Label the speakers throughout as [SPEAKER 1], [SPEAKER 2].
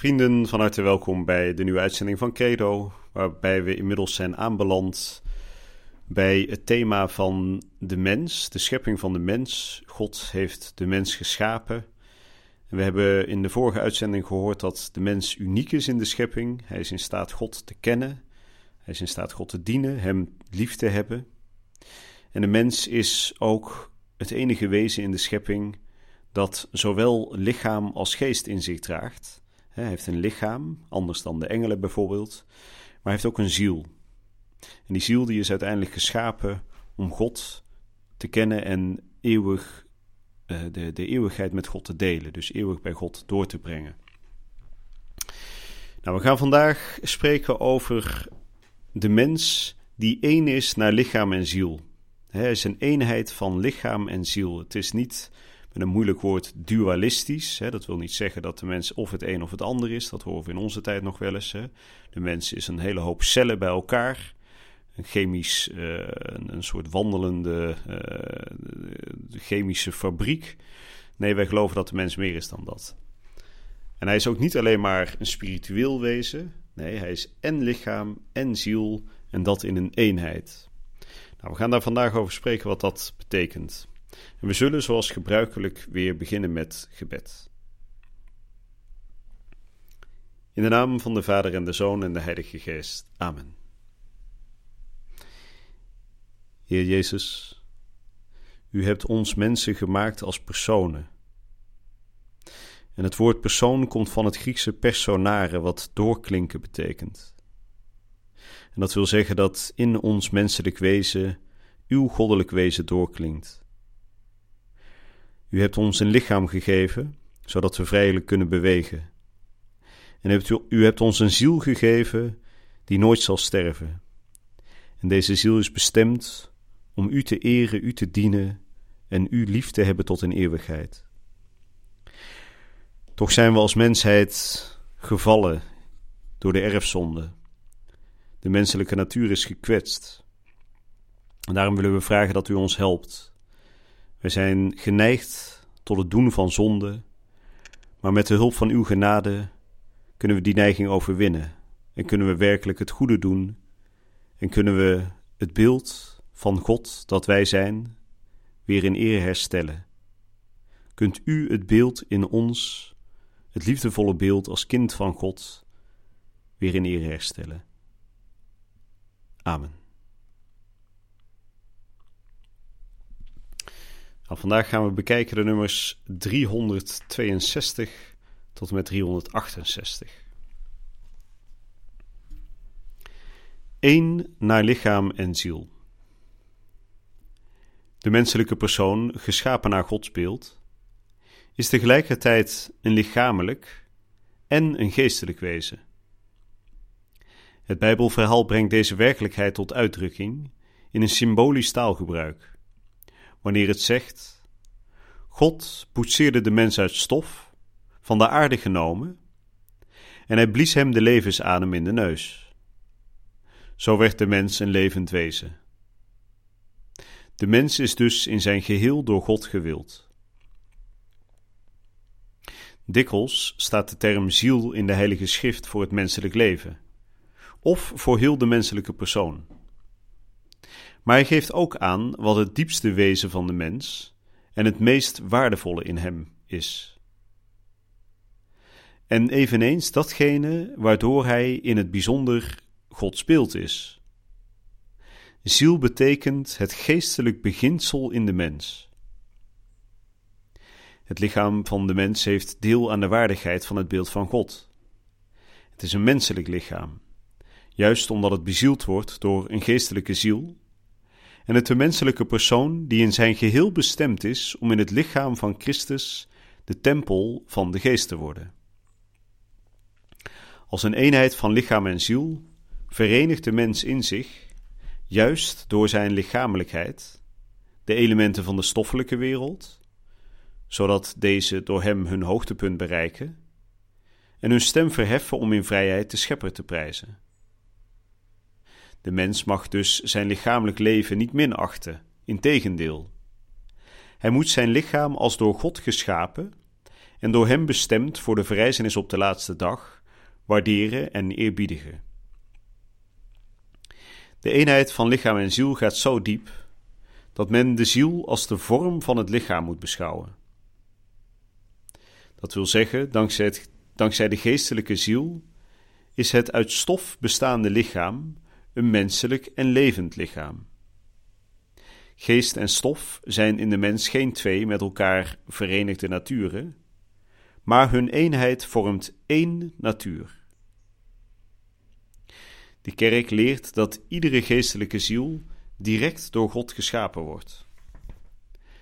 [SPEAKER 1] Vrienden, van harte welkom bij de nieuwe uitzending van Credo, waarbij we inmiddels zijn aanbeland bij het thema van de mens, de schepping van de mens. God heeft de mens geschapen. En we hebben in de vorige uitzending gehoord dat de mens uniek is in de schepping. Hij is in staat God te kennen. Hij is in staat God te dienen, Hem lief te hebben. En de mens is ook het enige wezen in de schepping dat zowel lichaam als geest in zich draagt. Hij heeft een lichaam, anders dan de engelen bijvoorbeeld, maar heeft ook een ziel. En die ziel die is uiteindelijk geschapen om God te kennen en eeuwig uh, de, de eeuwigheid met God te delen, dus eeuwig bij God door te brengen. Nou, we gaan vandaag spreken over de mens die één is naar lichaam en ziel. Hij is een eenheid van lichaam en ziel. Het is niet met een moeilijk woord dualistisch. Hè. Dat wil niet zeggen dat de mens of het een of het ander is. Dat horen we in onze tijd nog wel eens. Hè. De mens is een hele hoop cellen bij elkaar. Een chemisch, uh, een, soort wandelende uh, chemische fabriek. Nee, wij geloven dat de mens meer is dan dat. En hij is ook niet alleen maar een spiritueel wezen. Nee, hij is en lichaam en ziel en dat in een eenheid. Nou, we gaan daar vandaag over spreken wat dat betekent. En we zullen zoals gebruikelijk weer beginnen met gebed. In de naam van de Vader en de Zoon en de Heilige Geest. Amen. Heer Jezus, U hebt ons mensen gemaakt als personen. En het woord persoon komt van het Griekse personare, wat doorklinken betekent. En dat wil zeggen dat in ons menselijk wezen uw goddelijk wezen doorklinkt. U hebt ons een lichaam gegeven, zodat we vrijelijk kunnen bewegen. En u hebt ons een ziel gegeven die nooit zal sterven. En deze ziel is bestemd om u te eren, u te dienen en u lief te hebben tot in eeuwigheid. Toch zijn we als mensheid gevallen door de erfzonde. De menselijke natuur is gekwetst. En daarom willen we vragen dat u ons helpt wij zijn geneigd tot het doen van zonde, maar met de hulp van uw genade kunnen we die neiging overwinnen en kunnen we werkelijk het goede doen en kunnen we het beeld van God dat wij zijn weer in eer herstellen. Kunt u het beeld in ons, het liefdevolle beeld als kind van God, weer in eer herstellen? Amen. Nou, vandaag gaan we bekijken de nummers 362 tot en met 368. Eén naar lichaam en ziel. De menselijke persoon, geschapen naar Gods beeld, is tegelijkertijd een lichamelijk en een geestelijk wezen. Het Bijbelverhaal brengt deze werkelijkheid tot uitdrukking in een symbolisch taalgebruik wanneer het zegt: God poetseerde de mens uit stof, van de aarde genomen, en hij blies hem de levensadem in de neus. Zo werd de mens een levend wezen. De mens is dus in zijn geheel door God gewild. Dikwijls staat de term ziel in de Heilige Schrift voor het menselijk leven, of voor heel de menselijke persoon. Maar hij geeft ook aan wat het diepste wezen van de mens en het meest waardevolle in hem is. En eveneens datgene waardoor hij in het bijzonder Gods beeld is. Ziel betekent het geestelijk beginsel in de mens. Het lichaam van de mens heeft deel aan de waardigheid van het beeld van God. Het is een menselijk lichaam, juist omdat het bezield wordt door een geestelijke ziel en het de menselijke persoon die in zijn geheel bestemd is om in het lichaam van Christus de tempel van de geest te worden. Als een eenheid van lichaam en ziel verenigt de mens in zich, juist door zijn lichamelijkheid, de elementen van de stoffelijke wereld, zodat deze door hem hun hoogtepunt bereiken, en hun stem verheffen om in vrijheid de schepper te prijzen. De mens mag dus zijn lichamelijk leven niet minachten, integendeel. Hij moet zijn lichaam als door God geschapen en door hem bestemd voor de verrijzenis op de laatste dag waarderen en eerbiedigen. De eenheid van lichaam en ziel gaat zo diep dat men de ziel als de vorm van het lichaam moet beschouwen. Dat wil zeggen, dankzij, dankzij de geestelijke ziel is het uit stof bestaande lichaam een menselijk en levend lichaam. Geest en stof zijn in de mens geen twee met elkaar verenigde naturen, maar hun eenheid vormt één natuur. De kerk leert dat iedere geestelijke ziel direct door God geschapen wordt.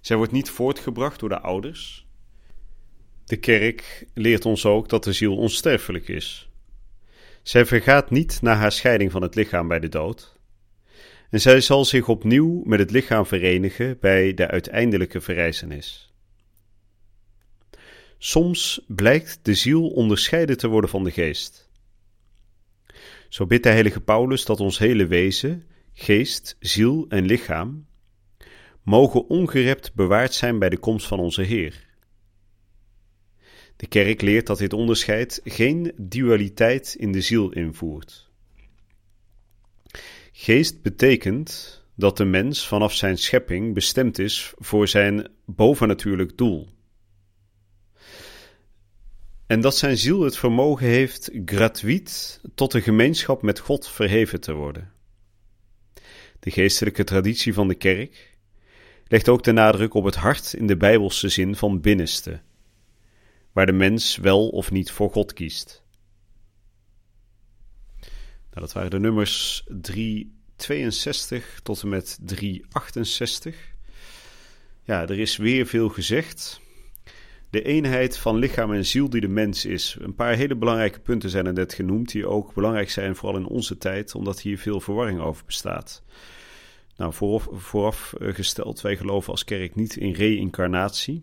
[SPEAKER 1] Zij wordt niet voortgebracht door de ouders. De kerk leert ons ook dat de ziel onsterfelijk is. Zij vergaat niet na haar scheiding van het lichaam bij de dood. En zij zal zich opnieuw met het lichaam verenigen bij de uiteindelijke verrijzenis. Soms blijkt de ziel onderscheiden te worden van de geest. Zo bidt de heilige Paulus dat ons hele wezen, geest, ziel en lichaam mogen ongerept bewaard zijn bij de komst van onze Heer. De kerk leert dat dit onderscheid geen dualiteit in de ziel invoert. Geest betekent dat de mens vanaf zijn schepping bestemd is voor zijn bovennatuurlijk doel. En dat zijn ziel het vermogen heeft gratuit tot de gemeenschap met God verheven te worden. De geestelijke traditie van de kerk legt ook de nadruk op het hart in de bijbelse zin van binnenste, waar de mens wel of niet voor God kiest. Nou, dat waren de nummers 362 tot en met 368. Ja, er is weer veel gezegd de eenheid van lichaam en ziel die de mens is. Een paar hele belangrijke punten zijn er net genoemd, die ook belangrijk zijn, vooral in onze tijd, omdat hier veel verwarring over bestaat. Nou, vooraf, vooraf eh, gesteld, wij geloven als kerk niet in reïncarnatie.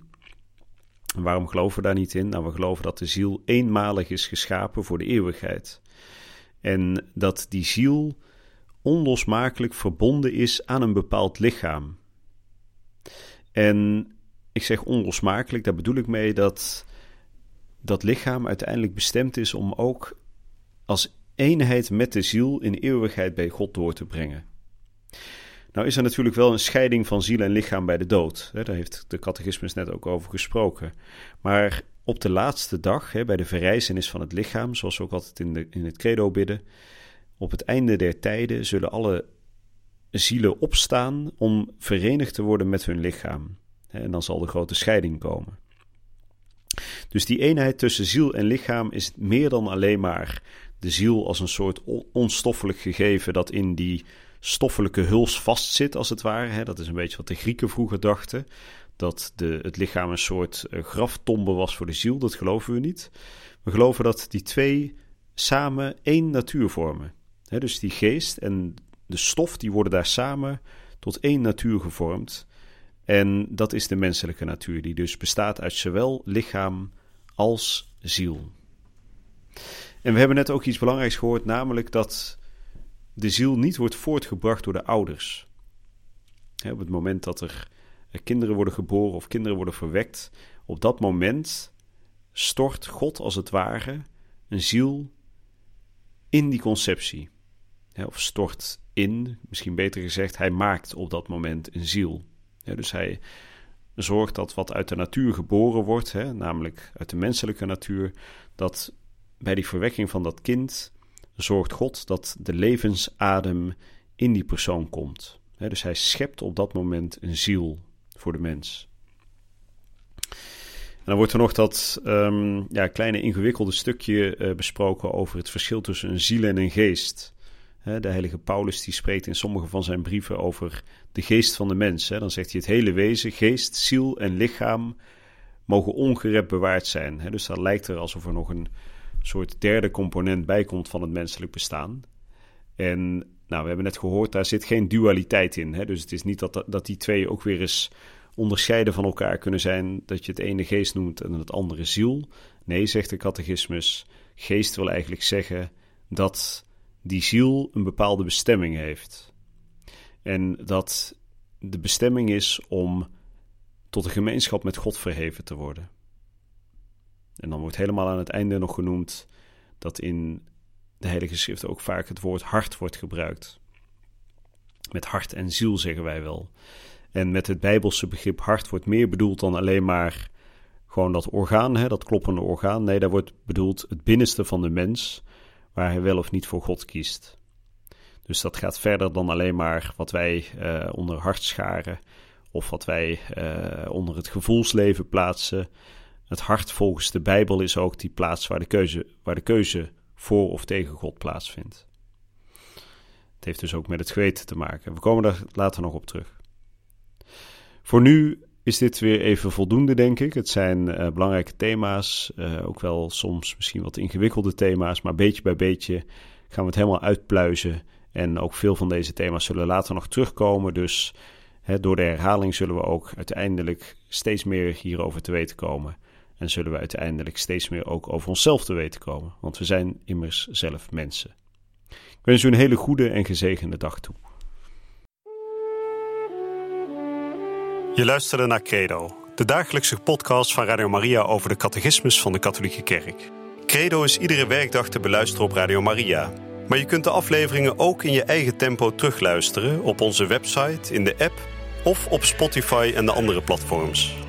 [SPEAKER 1] Waarom geloven we daar niet in? Nou, we geloven dat de ziel eenmalig is geschapen voor de eeuwigheid. En dat die ziel onlosmakelijk verbonden is aan een bepaald lichaam. En ik zeg onlosmakelijk, daar bedoel ik mee dat dat lichaam uiteindelijk bestemd is om ook als eenheid met de ziel in eeuwigheid bij God door te brengen. Nou is er natuurlijk wel een scheiding van ziel en lichaam bij de dood. Daar heeft de catechismus net ook over gesproken. Maar op de laatste dag, bij de verrijzenis van het lichaam, zoals we ook altijd in, de, in het credo bidden, op het einde der tijden zullen alle zielen opstaan om verenigd te worden met hun lichaam. En dan zal de grote scheiding komen. Dus die eenheid tussen ziel en lichaam is meer dan alleen maar de ziel als een soort onstoffelijk gegeven dat in die stoffelijke huls vastzit, als het ware. Dat is een beetje wat de Grieken vroeger dachten. Dat de, het lichaam een soort eh, graftombe was voor de ziel. Dat geloven we niet. We geloven dat die twee samen één natuur vormen. Dus die geest en de stof die worden daar samen tot één natuur gevormd. En dat is de menselijke natuur, die dus bestaat uit zowel lichaam als ziel. En we hebben net ook iets belangrijks gehoord, namelijk dat de ziel niet wordt voortgebracht door de ouders. op het moment dat er kinderen worden geboren of kinderen worden verwekt, op dat moment stort God als het ware een ziel in die conceptie. Of stort in, misschien beter gezegd, hij maakt op dat moment een ziel dus hij zorgt dat wat uit de natuur geboren wordt, namelijk uit de menselijke natuur, dat bij die verwekking van dat kind zorgt God dat de levensadem in die persoon komt. dus hij schept op dat moment een ziel voor de mens. En dan wordt er nog dat um, ja, kleine ingewikkelde stukje uh, besproken over het verschil tussen een ziel en een geest. De heilige Paulus die spreekt in sommige van zijn brieven over de geest van de mens. Dan zegt hij het hele wezen, geest, ziel en lichaam mogen ongerept bewaard zijn. Dus dat lijkt er alsof er nog een soort derde component bij komt van het menselijk bestaan. En nou, we hebben net gehoord, daar zit geen dualiteit in. Hè? Dus het is niet dat, dat die twee ook weer eens onderscheiden van elkaar kunnen zijn. Dat je het ene geest noemt en het andere ziel. Nee, zegt de catechismus. Geest wil eigenlijk zeggen dat die ziel een bepaalde bestemming heeft. En dat de bestemming is om tot een gemeenschap met God verheven te worden. En dan wordt helemaal aan het einde nog genoemd dat in de Heilige Schrift ook vaak het woord hart wordt gebruikt. Met hart en ziel zeggen wij wel. En met het Bijbelse begrip hart wordt meer bedoeld dan alleen maar gewoon dat orgaan, hè, dat kloppende orgaan. Nee, daar wordt bedoeld het binnenste van de mens, waar hij wel of niet voor God kiest. Dus dat gaat verder dan alleen maar wat wij uh, onder hart scharen of wat wij uh, onder het gevoelsleven plaatsen. Het hart volgens de Bijbel is ook die plaats waar de keuze, waar de voor of tegen God plaatsvindt. Het heeft dus ook met het geweten te maken. We komen daar later nog op terug. Voor nu is dit weer even voldoende, denk ik. Het zijn uh, belangrijke thema's, uh, ook wel soms misschien wat ingewikkelde thema's, maar beetje bij beetje gaan we het helemaal uitpluizen. En ook veel van deze thema's zullen later nog terugkomen. Dus hè, door de herhaling zullen we ook uiteindelijk steeds meer hierover te weten komen. En zullen we uiteindelijk steeds meer ook over onszelf te weten komen. Want we zijn immers zelf mensen. Ik wens u een hele goede en gezegende dag toe.
[SPEAKER 2] Je luisterde naar Credo, de dagelijkse podcast van Radio Maria over de catechismus van de Katholieke Kerk. Credo is iedere werkdag te beluisteren op Radio Maria. Maar je kunt de afleveringen ook in je eigen tempo terugluisteren op onze website, in de app of op Spotify en de andere platforms.